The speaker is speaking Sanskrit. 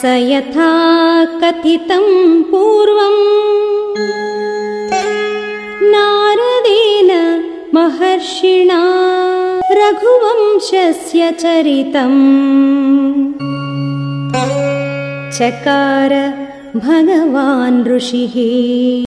स यथा कथितम् पूर्वम् नारदेन महर्षिणा रघुवंशस्य चरितम्। चकार भगवान् ऋषिः।